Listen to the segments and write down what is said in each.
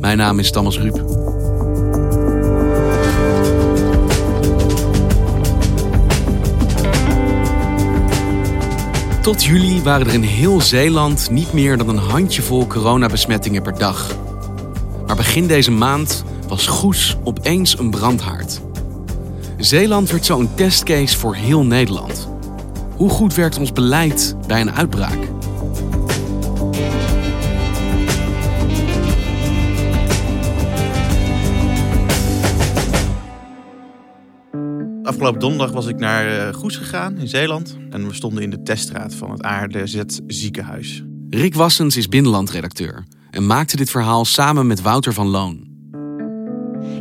Mijn naam is Thomas Ruip. Tot juli waren er in heel Zeeland niet meer dan een handjevol coronabesmettingen per dag. Maar begin deze maand was Goes opeens een brandhaard. Zeeland werd zo een testcase voor heel Nederland. Hoe goed werkt ons beleid bij een uitbraak? Afgelopen donderdag was ik naar uh, Goes gegaan in Zeeland. En we stonden in de teststraat van het ARDZ ziekenhuis. Rick Wassens is binnenlandredacteur en maakte dit verhaal samen met Wouter van Loon.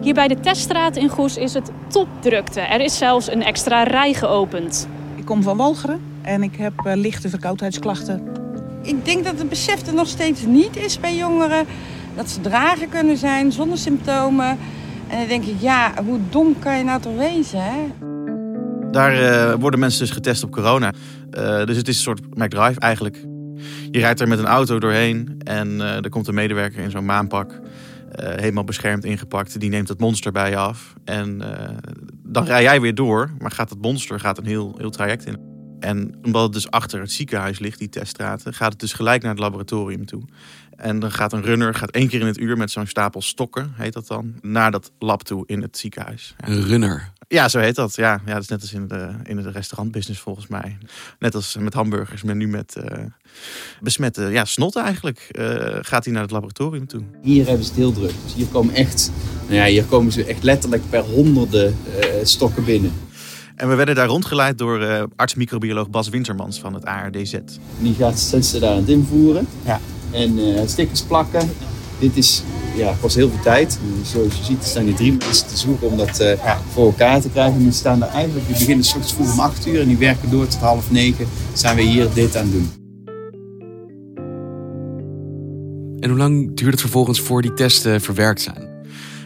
Hier bij de teststraat in Goes is het topdrukte. Er is zelfs een extra rij geopend. Ik kom van Walcheren en ik heb uh, lichte verkoudheidsklachten. Ik denk dat het besef er nog steeds niet is bij jongeren. Dat ze drager kunnen zijn zonder symptomen. En dan denk ik, ja, hoe dom kan je nou toch wezen, hè? Daar uh, worden mensen dus getest op corona. Uh, dus het is een soort McDrive eigenlijk. Je rijdt er met een auto doorheen en uh, er komt een medewerker in zo'n maanpak. helemaal beschermd ingepakt. Die neemt het monster bij je af. En dan rij jij weer door. Maar gaat het monster gaat een heel, heel traject in. En omdat het dus achter het ziekenhuis ligt, die teststraten, gaat het dus gelijk naar het laboratorium toe. En dan gaat een runner gaat één keer in het uur met zo'n stapel stokken, heet dat dan, naar dat lab toe in het ziekenhuis. Ja. Een runner? Ja, zo heet dat. Ja, ja dat is net als in de, in de restaurantbusiness volgens mij. Net als met hamburgers, maar nu met uh, besmette ja, snot eigenlijk. Uh, gaat hij naar het laboratorium toe. Hier hebben ze het heel druk. Dus hier komen echt, nou ja, hier komen ze echt letterlijk per honderden uh, stokken binnen. En we werden daar rondgeleid door uh, arts-microbioloog Bas Wintermans van het ARDZ. Die gaat ze daar aan het invoeren. Ja. En uh, stickers plakken. Dit is, ja, kost heel veel tijd. Zoals je ziet staan hier drie mensen te zoeken om dat uh, ja. voor elkaar te krijgen. En die staan er eigenlijk, die beginnen s ochtends vroeg om acht uur en die werken door tot half negen. Zijn we hier dit aan het doen. En hoe lang duurt het vervolgens voor die testen verwerkt zijn?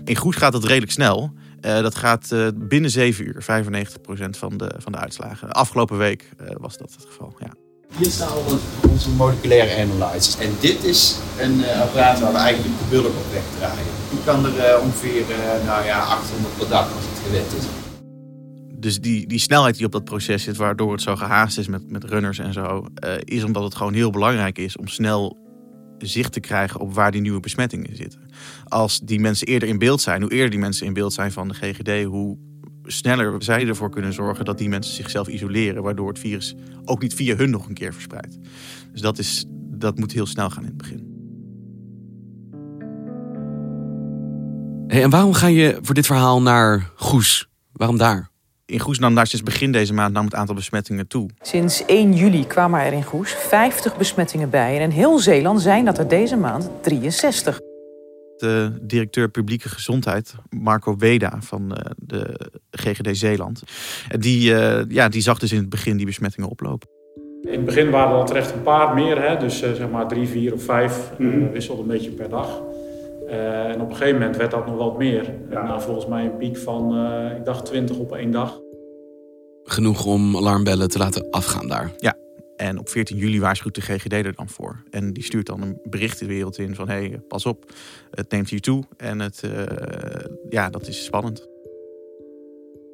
In Goes gaat het redelijk snel. Uh, dat gaat uh, binnen 7 uur, 95% van de, van de uitslagen. Afgelopen week uh, was dat het geval. Ja. Hier staan onze moleculaire analyzers. En dit is een apparaat waar we eigenlijk de bulk op wegdraaien. Die kan er ongeveer nou ja, 800 per dag als het gewet is. Dus die, die snelheid die op dat proces zit, waardoor het zo gehaast is met, met runners en zo, is omdat het gewoon heel belangrijk is om snel zicht te krijgen op waar die nieuwe besmettingen zitten. Als die mensen eerder in beeld zijn, hoe eerder die mensen in beeld zijn van de GGD, hoe sneller zij ervoor kunnen zorgen dat die mensen zichzelf isoleren, waardoor het virus ook niet via hun nog een keer verspreidt. Dus dat, is, dat moet heel snel gaan in het begin. Hey, en waarom ga je voor dit verhaal naar Goes? Waarom daar? In Goes nam daar sinds begin deze maand nam het aantal besmettingen toe. Sinds 1 juli kwamen er in Goes 50 besmettingen bij. En in heel Zeeland zijn dat er deze maand 63. De directeur publieke gezondheid, Marco Weda van de GGD Zeeland, die, ja, die zag dus in het begin die besmettingen oplopen. In het begin waren er al terecht een paar meer, hè? dus zeg maar drie, vier of vijf, mm. wisselde een beetje per dag. Uh, en op een gegeven moment werd dat nog wat meer. Ja. Nou, volgens mij een piek van, uh, ik dacht 20 op één dag. Genoeg om alarmbellen te laten afgaan daar. Ja, en op 14 juli waarschuwt de GGD er dan voor. En die stuurt dan een bericht de wereld in van... hé, hey, pas op, het neemt hier toe en het, uh, ja, dat is spannend.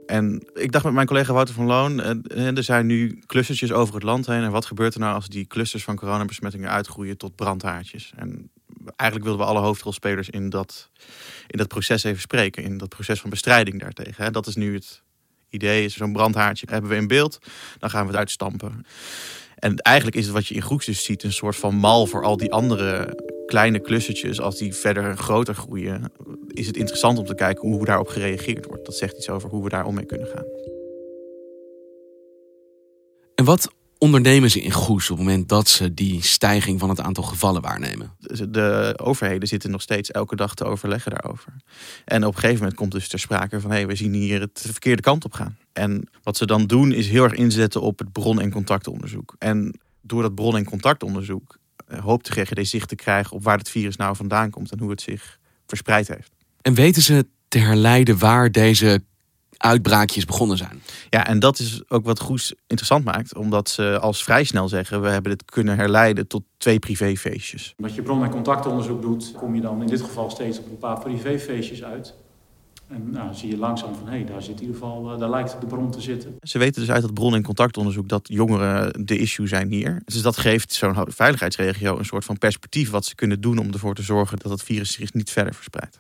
En ik dacht met mijn collega Wouter van Loon... er zijn nu clustertjes over het land heen. En wat gebeurt er nou als die clusters van coronabesmettingen uitgroeien tot brandhaartjes? En eigenlijk wilden we alle hoofdrolspelers in dat, in dat proces even spreken. In dat proces van bestrijding daartegen. Dat is nu het idee. Is zo'n brandhaartje hebben we in beeld. Dan gaan we het uitstampen. En eigenlijk is het wat je in groeps dus ziet een soort van mal voor al die andere kleine klussetjes. Als die verder groter groeien, is het interessant om te kijken hoe daarop gereageerd wordt. Dat zegt iets over hoe we daar om mee kunnen gaan. En wat ondernemen ze in Goes op het moment dat ze die stijging van het aantal gevallen waarnemen? De overheden zitten nog steeds elke dag te overleggen daarover. En op een gegeven moment komt dus ter sprake van hé, hey, we zien hier het de verkeerde kant op gaan. En wat ze dan doen is heel erg inzetten op het bron- en contactonderzoek. En door dat bron- en contactonderzoek eh, hoopt de GGD zicht te krijgen op waar het virus nou vandaan komt en hoe het zich verspreid heeft. En weten ze te herleiden waar deze uitbraakjes begonnen zijn. Ja, en dat is ook wat Goes interessant maakt. Omdat ze als vrij snel zeggen... we hebben dit kunnen herleiden tot twee privéfeestjes. Wat je bron- en contactonderzoek doet... kom je dan in dit geval steeds op een paar privéfeestjes uit. En nou, zie je langzaam van, hé, hey, daar zit in ieder geval, eh, daar lijkt de bron te zitten. Ze weten dus uit dat bron- en contactonderzoek dat jongeren de issue zijn hier. Dus dat geeft zo'n veiligheidsregio een soort van perspectief wat ze kunnen doen om ervoor te zorgen dat het virus zich niet verder verspreidt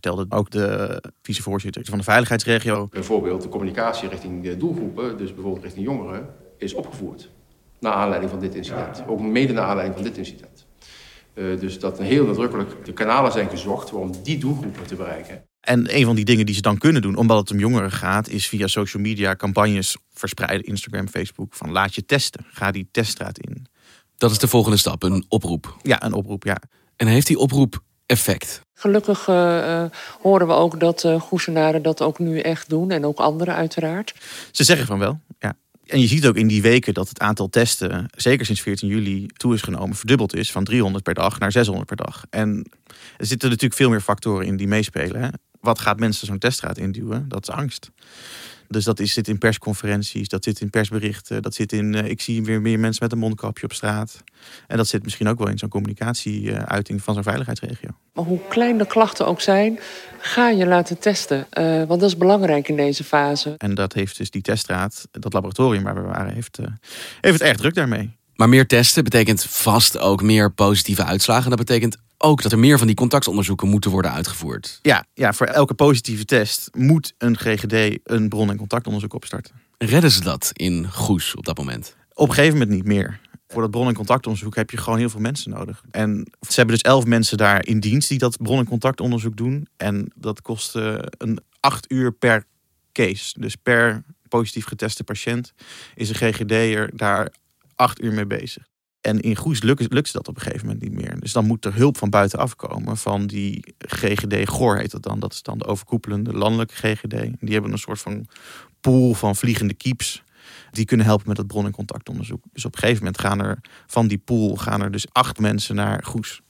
vertelde ook de vicevoorzitter van de veiligheidsregio. Bijvoorbeeld de communicatie richting de doelgroepen, dus bijvoorbeeld richting jongeren, is opgevoerd. Naar aanleiding van dit incident. Ook mede naar aanleiding van dit incident. Uh, dus dat heel nadrukkelijk de kanalen zijn gezocht om die doelgroepen te bereiken. En een van die dingen die ze dan kunnen doen, omdat het om jongeren gaat, is via social media campagnes verspreiden, Instagram, Facebook, van laat je testen. Ga die teststraat in. Dat is de volgende stap, een oproep. Ja, een oproep, ja. En heeft die oproep effect? Gelukkig uh, horen we ook dat uh, Goesenaren dat ook nu echt doen. En ook anderen uiteraard. Ze zeggen van wel, ja. En je ziet ook in die weken dat het aantal testen, zeker sinds 14 juli, toe is genomen, verdubbeld is van 300 per dag naar 600 per dag. En er zitten natuurlijk veel meer factoren in die meespelen. Hè? Wat gaat mensen zo'n teststraat induwen? Dat is angst. Dus dat is, zit in persconferenties, dat zit in persberichten, dat zit in, uh, ik zie weer meer mensen met een mondkapje op straat. En dat zit misschien ook wel in zo'n communicatieuiting van zo'n veiligheidsregio. Maar hoe klein de klachten ook zijn, ga je laten testen. Uh, want dat is belangrijk in deze fase. En dat heeft dus die teststraat, dat laboratorium waar we waren, heeft, uh, heeft het erg druk daarmee. Maar meer testen betekent vast ook meer positieve uitslagen. Dat betekent ook dat er meer van die contactonderzoeken moeten worden uitgevoerd. Ja, ja, voor elke positieve test moet een GGD een bron- en contactonderzoek opstarten. Redden ze dat in Goes op dat moment? Op een gegeven moment niet meer. Voor dat bron- en contactonderzoek heb je gewoon heel veel mensen nodig. En ze hebben dus elf mensen daar in dienst die dat bron- en contactonderzoek doen. En dat kost uh, een acht uur per case. Dus per positief geteste patiënt is een GGD'er daar acht uur mee bezig. En in Goes lukt, lukt dat op een gegeven moment niet meer. Dus dan moet er hulp van buitenaf komen. Van die GGD GOR heet dat dan. Dat is dan de overkoepelende landelijke GGD. Die hebben een soort van pool van vliegende keeps. Die kunnen helpen met het bron- en contactonderzoek. Dus op een gegeven moment gaan er van die pool gaan er dus acht mensen naar Goes.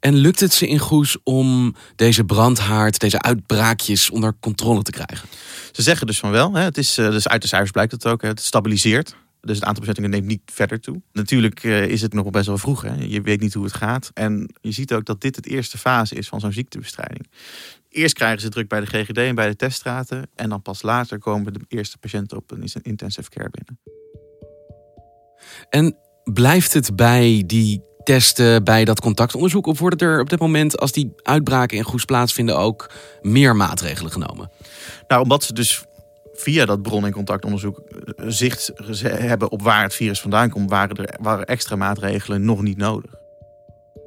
En lukt het ze in Goes om deze brandhaard, deze uitbraakjes onder controle te krijgen? Ze zeggen dus van wel. Hè. Het is, dus uit de cijfers blijkt het ook. Hè. Het stabiliseert. Dus het aantal bezettingen neemt niet verder toe. Natuurlijk uh, is het nog best wel vroeg. Hè? Je weet niet hoe het gaat. En je ziet ook dat dit het eerste fase is van zo'n ziektebestrijding. Eerst krijgen ze druk bij de GGD en bij de teststraten. En dan pas later komen de eerste patiënten op een intensive care binnen. En blijft het bij die testen, bij dat contactonderzoek? Of worden er op dit moment, als die uitbraken in Goes plaatsvinden, ook meer maatregelen genomen? Nou, omdat ze dus via dat bron- en contactonderzoek zicht hebben op waar het virus vandaan komt, waren er waren extra maatregelen nog niet nodig.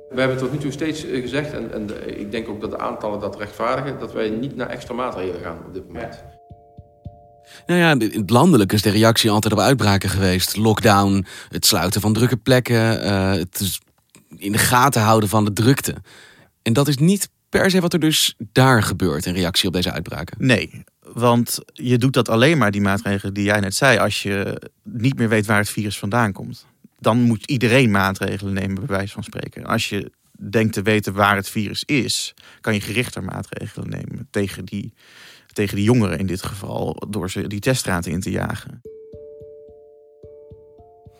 We hebben tot nu toe steeds gezegd, en, en ik denk ook dat de aantallen dat rechtvaardigen, dat wij niet naar extra maatregelen gaan op dit moment. Nou ja, landelijk is de reactie altijd op uitbraken geweest. Lockdown, het sluiten van drukke plekken, uh, het in de gaten houden van de drukte. En dat is niet per se wat er dus daar gebeurt in reactie op deze uitbraken. Nee, want je doet dat alleen maar, die maatregelen die jij net zei, als je niet meer weet waar het virus vandaan komt. Dan moet iedereen maatregelen nemen, bij wijze van spreken. Als je denkt te weten waar het virus is, kan je gerichter maatregelen nemen tegen die, tegen die jongeren in dit geval, door ze die teststraten in te jagen.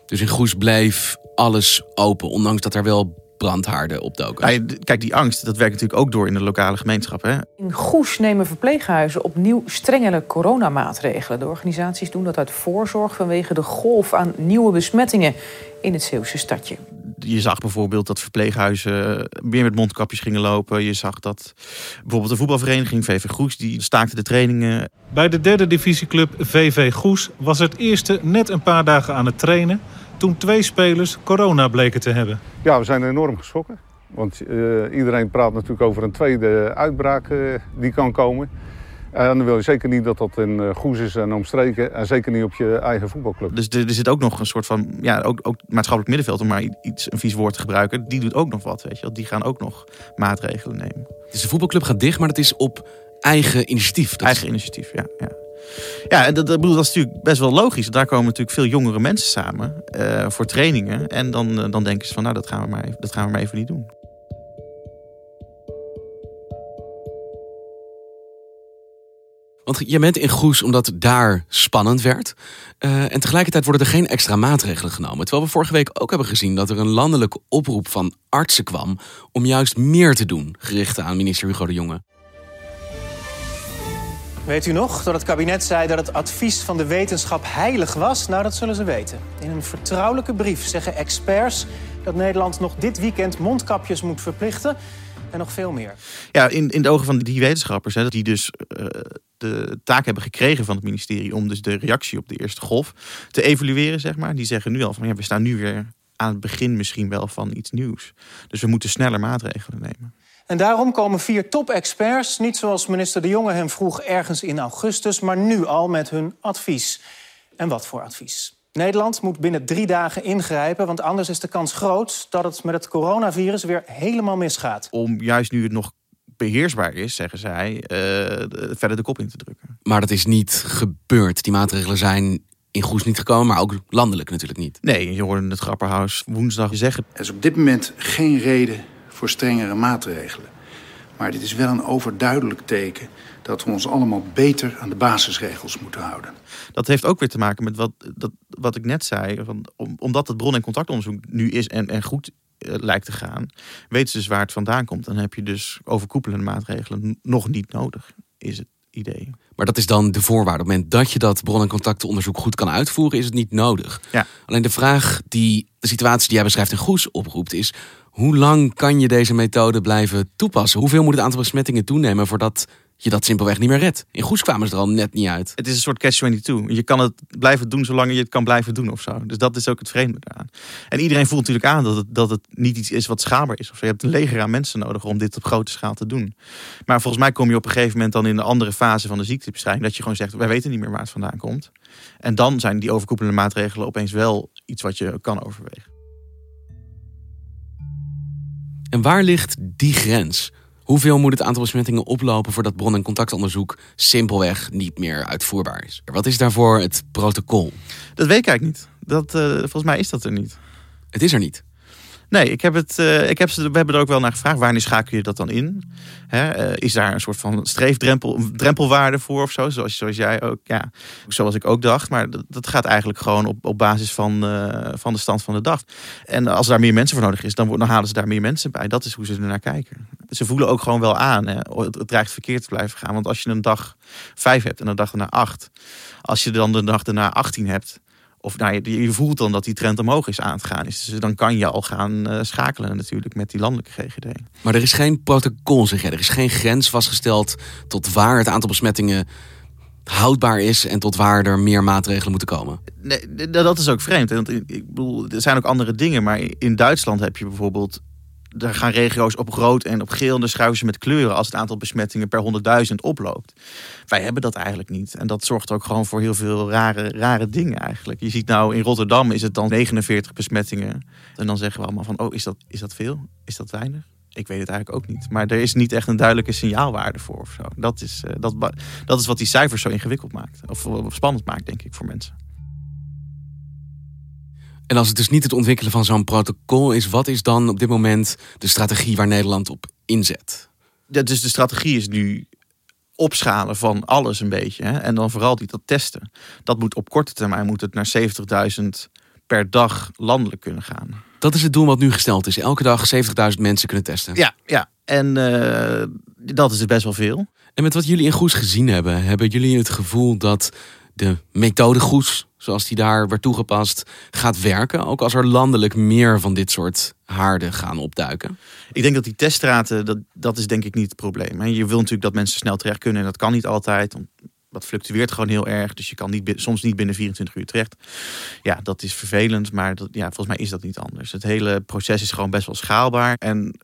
Dus in Goes bleef alles open, ondanks dat er wel brandhaarden opdoken. Ja, kijk, die angst, dat werkt natuurlijk ook door in de lokale gemeenschap. Hè? In Goes nemen verpleeghuizen opnieuw strengere coronamaatregelen. De organisaties doen dat uit voorzorg vanwege de golf aan nieuwe besmettingen in het Zeeuwse stadje. je zag bijvoorbeeld dat verpleeghuizen meer met mondkapjes gingen lopen. Je zag dat bijvoorbeeld de voetbalvereniging VV Goes, die staakte de trainingen. Bij de derde divisieclub VV Goes was het eerste net een paar dagen aan het trainen... toen twee spelers corona bleken te hebben. Ja, we zijn enorm geschrokken. Want uh, iedereen praat natuurlijk over een tweede uitbraak uh, die kan komen. En dan wil je zeker niet dat dat in Goes is en omstreken. En zeker niet op je eigen voetbalclub. Dus er, er zit ook nog een soort van, ja, ook, ook maatschappelijk middenveld, om maar iets, een vies woord te gebruiken. Die doet ook nog wat, weet je wel. Die gaan ook nog maatregelen nemen. Dus de voetbalclub gaat dicht, maar dat is op eigen initiatief. Dat eigen initiatief, ja. ja. Ja, en dat, dat, bedoel, dat is natuurlijk best wel logisch. Daar komen natuurlijk veel jongere mensen samen uh, voor trainingen. En dan, uh, dan denken ze van, nou, dat gaan, we maar, dat gaan we maar even niet doen. Want je bent in Goes omdat daar spannend werd. Uh, en tegelijkertijd worden er geen extra maatregelen genomen. Terwijl we vorige week ook hebben gezien dat er een landelijke oproep van artsen kwam om juist meer te doen, gericht aan minister Hugo de Jonge. Weet u nog dat het kabinet zei dat het advies van de wetenschap heilig was? Nou, dat zullen ze weten. In een vertrouwelijke brief zeggen experts dat Nederland nog dit weekend mondkapjes moet verplichten. En nog veel meer. Ja, in, in de ogen van die wetenschappers, hè, die dus uh, de taak hebben gekregen van het ministerie om dus de reactie op de eerste golf te evalueren, zeg maar. Die zeggen nu al van ja, we staan nu weer aan het begin misschien wel van iets nieuws. Dus we moeten sneller maatregelen nemen. En daarom komen vier top-experts, niet zoals minister De Jonge hem vroeg ergens in augustus, maar nu al met hun advies. En wat voor advies? Nederland moet binnen drie dagen ingrijpen, want anders is de kans groot dat het met het coronavirus weer helemaal misgaat. Om juist nu het nog beheersbaar is, zeggen zij, uh, verder de kop in te drukken. Maar dat is niet gebeurd. Die maatregelen zijn in Goes niet gekomen, maar ook landelijk natuurlijk niet. Nee, je hoorde het Grapperhaus woensdag zeggen. Er is op dit moment geen reden voor strengere maatregelen. Maar dit is wel een overduidelijk teken dat we ons allemaal beter aan de basisregels moeten houden. Dat heeft ook weer te maken met wat, dat, wat ik net zei. Van, om, omdat het bron- en contactonderzoek nu is en, en goed uh, lijkt te gaan, weten ze dus waar het vandaan komt. Dan heb je dus overkoepelende maatregelen nog niet nodig, is het idee. Maar dat is dan de voorwaarde. Op het moment dat je dat bron- en contactonderzoek goed kan uitvoeren, is het niet nodig. Ja. Alleen de vraag die de situatie die jij beschrijft in Goes oproept, is hoe lang kan je deze methode blijven toepassen? Hoeveel moet het aantal besmettingen toenemen voordat je dat simpelweg niet meer redt? In Goes kwamen ze er al net niet uit. Het is een soort catch-22. Je kan het blijven doen zolang je het kan blijven doen of zo. Dus dat is ook het vreemde daaraan. En iedereen voelt natuurlijk aan dat het, dat het niet iets is wat schaalbaar is. Of zo. Je hebt een leger aan mensen nodig om dit op grote schaal te doen. Maar volgens mij kom je op een gegeven moment dan in de andere fase van de ziektebestrijding. Dat je gewoon zegt, wij weten niet meer waar het vandaan komt. En dan zijn die overkoepelende maatregelen opeens wel iets wat je kan overwegen. En waar ligt die grens? Hoeveel moet het aantal besmettingen oplopen voordat bron- en contactonderzoek simpelweg niet meer uitvoerbaar is? Wat is daarvoor het protocol? Dat weet ik eigenlijk niet. Dat, uh, volgens mij is dat er niet. Het is er niet. Nee, ik heb het, uh, ik heb ze, we hebben er ook wel naar gevraagd. Wanneer schakel je dat dan in? Hè, uh, is daar een soort van streefdrempel, drempelwaarde voor of zo? Zoals, zoals jij ook, ja, zoals ik ook dacht. Maar dat, dat gaat eigenlijk gewoon op, op basis van, uh, van de stand van de dag. En als daar meer mensen voor nodig is, dan, dan halen ze daar meer mensen bij. Dat is hoe ze er naar kijken. Ze voelen ook gewoon wel aan. Hè. Het, het dreigt verkeerd te blijven gaan. Want als je een dag vijf hebt en een dag erna acht. Als je dan de dag erna 18 hebt of nou, je, je, voelt dan dat die trend omhoog is aan het gaan. Dus dan kan je al gaan uh, schakelen natuurlijk met die landelijke GGD. Maar er is geen protocol, zeg jij. Er is geen grens vastgesteld tot waar het aantal besmettingen houdbaar is en tot waar er meer maatregelen moeten komen. Nee, dat is ook vreemd. Want ik bedoel, er zijn ook andere dingen. Maar in Duitsland heb je bijvoorbeeld daar gaan regio's op rood en op geel en dan schuiven ze met kleuren als het aantal besmettingen per 100.000 oploopt. Wij hebben dat eigenlijk niet. En dat zorgt ook gewoon voor heel veel rare, rare dingen eigenlijk. Je ziet nou in Rotterdam is het dan 49 besmettingen. En dan zeggen we allemaal van, oh, is dat, is dat veel? Is dat weinig? Ik weet het eigenlijk ook niet. Maar er is niet echt een duidelijke signaalwaarde voor of zo. Dat is, uh, dat, dat is wat die cijfers zo ingewikkeld maakt. Of spannend maakt, denk ik, voor mensen. En als het dus niet het ontwikkelen van zo'n protocol is, wat is dan op dit moment de strategie waar Nederland op inzet? Ja, dus de strategie is nu opschalen van alles een beetje. Hè? En dan vooral die dat testen. Dat moet op korte termijn moet het naar 70.000 per dag landelijk kunnen gaan. Dat is het doel wat nu gesteld is. Elke dag 70.000 mensen kunnen testen. Ja, ja. en uh, dat is best wel veel. En met wat jullie in Goes gezien hebben, hebben jullie het gevoel dat de methode Goes zoals die daar werd toegepast, gaat werken? Ook als er landelijk meer van dit soort haarden gaan opduiken? Ik denk dat die teststraten, dat, dat is denk ik niet het probleem. Je wil natuurlijk dat mensen snel terecht kunnen en dat kan niet altijd dat fluctueert gewoon heel erg. Dus je kan niet, soms niet binnen 24 uur terecht. Ja, dat is vervelend, maar dat, ja, volgens mij is dat niet anders. Het hele proces is gewoon best wel schaalbaar. En,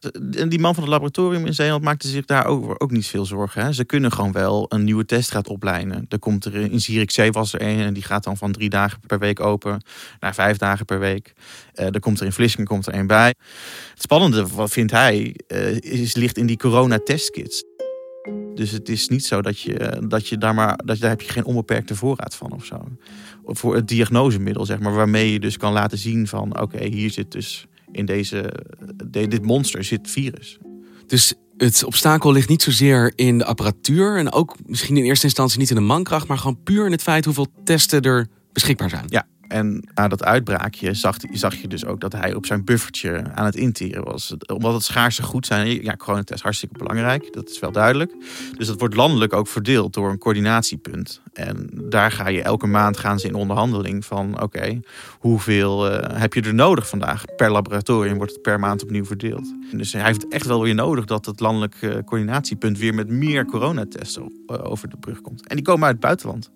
die man van het laboratorium in Zeeland maakte zich daar ook, ook niet veel zorgen. Hè. Ze kunnen gewoon wel een nieuwe teststraat oplijnen. Er komt er in Zierikzee was er een en die gaat dan van drie dagen per week open naar vijf dagen per week. Uh, er komt er in Vlissingen komt er een bij. Het spannende, wat vindt hij, uh, is, ligt in die corona-testkits. Dus het is niet zo dat je, dat je daar maar, dat, daar heb je geen onbeperkte voorraad van of zo. Voor het diagnosemiddel, zeg maar, waarmee je dus kan laten zien van oké, hier zit dus in deze, dit monster zit virus. Dus het obstakel ligt niet zozeer in de apparatuur en ook misschien in eerste instantie niet in de mankracht, maar gewoon puur in het feit hoeveel testen er beschikbaar zijn. Ja, en na dat uitbraakje zag, zag je dus ook dat hij op zijn buffertje aan het intieren was. Omdat het schaarse goed zijn. Ja, coronatest hartstikke belangrijk. Dat is wel duidelijk. Dus dat wordt landelijk ook verdeeld door een coördinatiepunt. En daar ga je elke maand gaan ze in onderhandeling van oké, hoeveel uh, heb je er nodig vandaag? Per laboratorium wordt het per maand opnieuw verdeeld. dus hij heeft echt wel weer nodig dat het landelijk uh, coördinatiepunt weer met meer coronatesten uh, over de brug komt. En die komen uit het buitenland.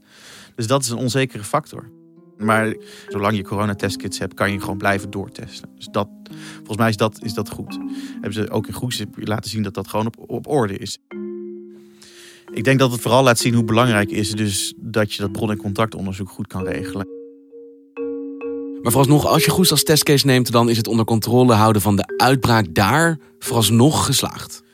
Dus dat is een onzekere factor. Maar zolang je coronatestkits hebt, kan je gewoon blijven doortesten. Dus dat, volgens mij is dat, is dat goed. Hebben ze ook in Goes laten zien dat dat gewoon op, op orde is. Ik denk dat het vooral laat zien hoe belangrijk is dus dat je dat bron- en contactonderzoek goed kan regelen. Maar vooralsnog, als je Goes als testcase neemt, dan is het onder controle houden van de uitbraak daar vooralsnog geslaagd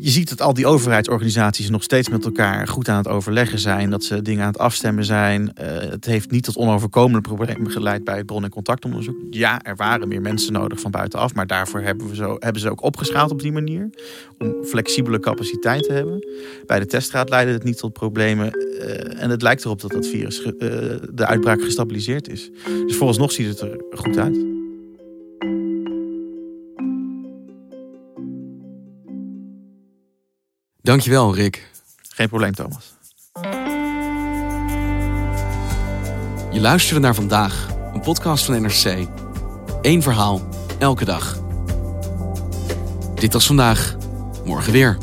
je ziet dat al die overheidsorganisaties nog steeds met elkaar goed aan het overleggen zijn. Dat ze dingen aan het afstemmen zijn. Uh, het heeft niet tot onoverkomelijke problemen geleid bij het bron- en contactonderzoek. Ja, er waren meer mensen nodig van buitenaf. Maar daarvoor hebben, we zo, hebben ze ook opgeschaald op die manier. Om flexibele capaciteit te hebben. Bij de teststraat leidde het niet tot problemen. Uh, en het lijkt erop dat dat virus, uh, de uitbraak gestabiliseerd is. Dus vooralsnog ziet het er goed uit. Dankjewel, Rick. Geen probleem, Thomas. Je luisterde naar vandaag, een podcast van NRC. Eén verhaal, elke dag. Dit was vandaag, morgen weer.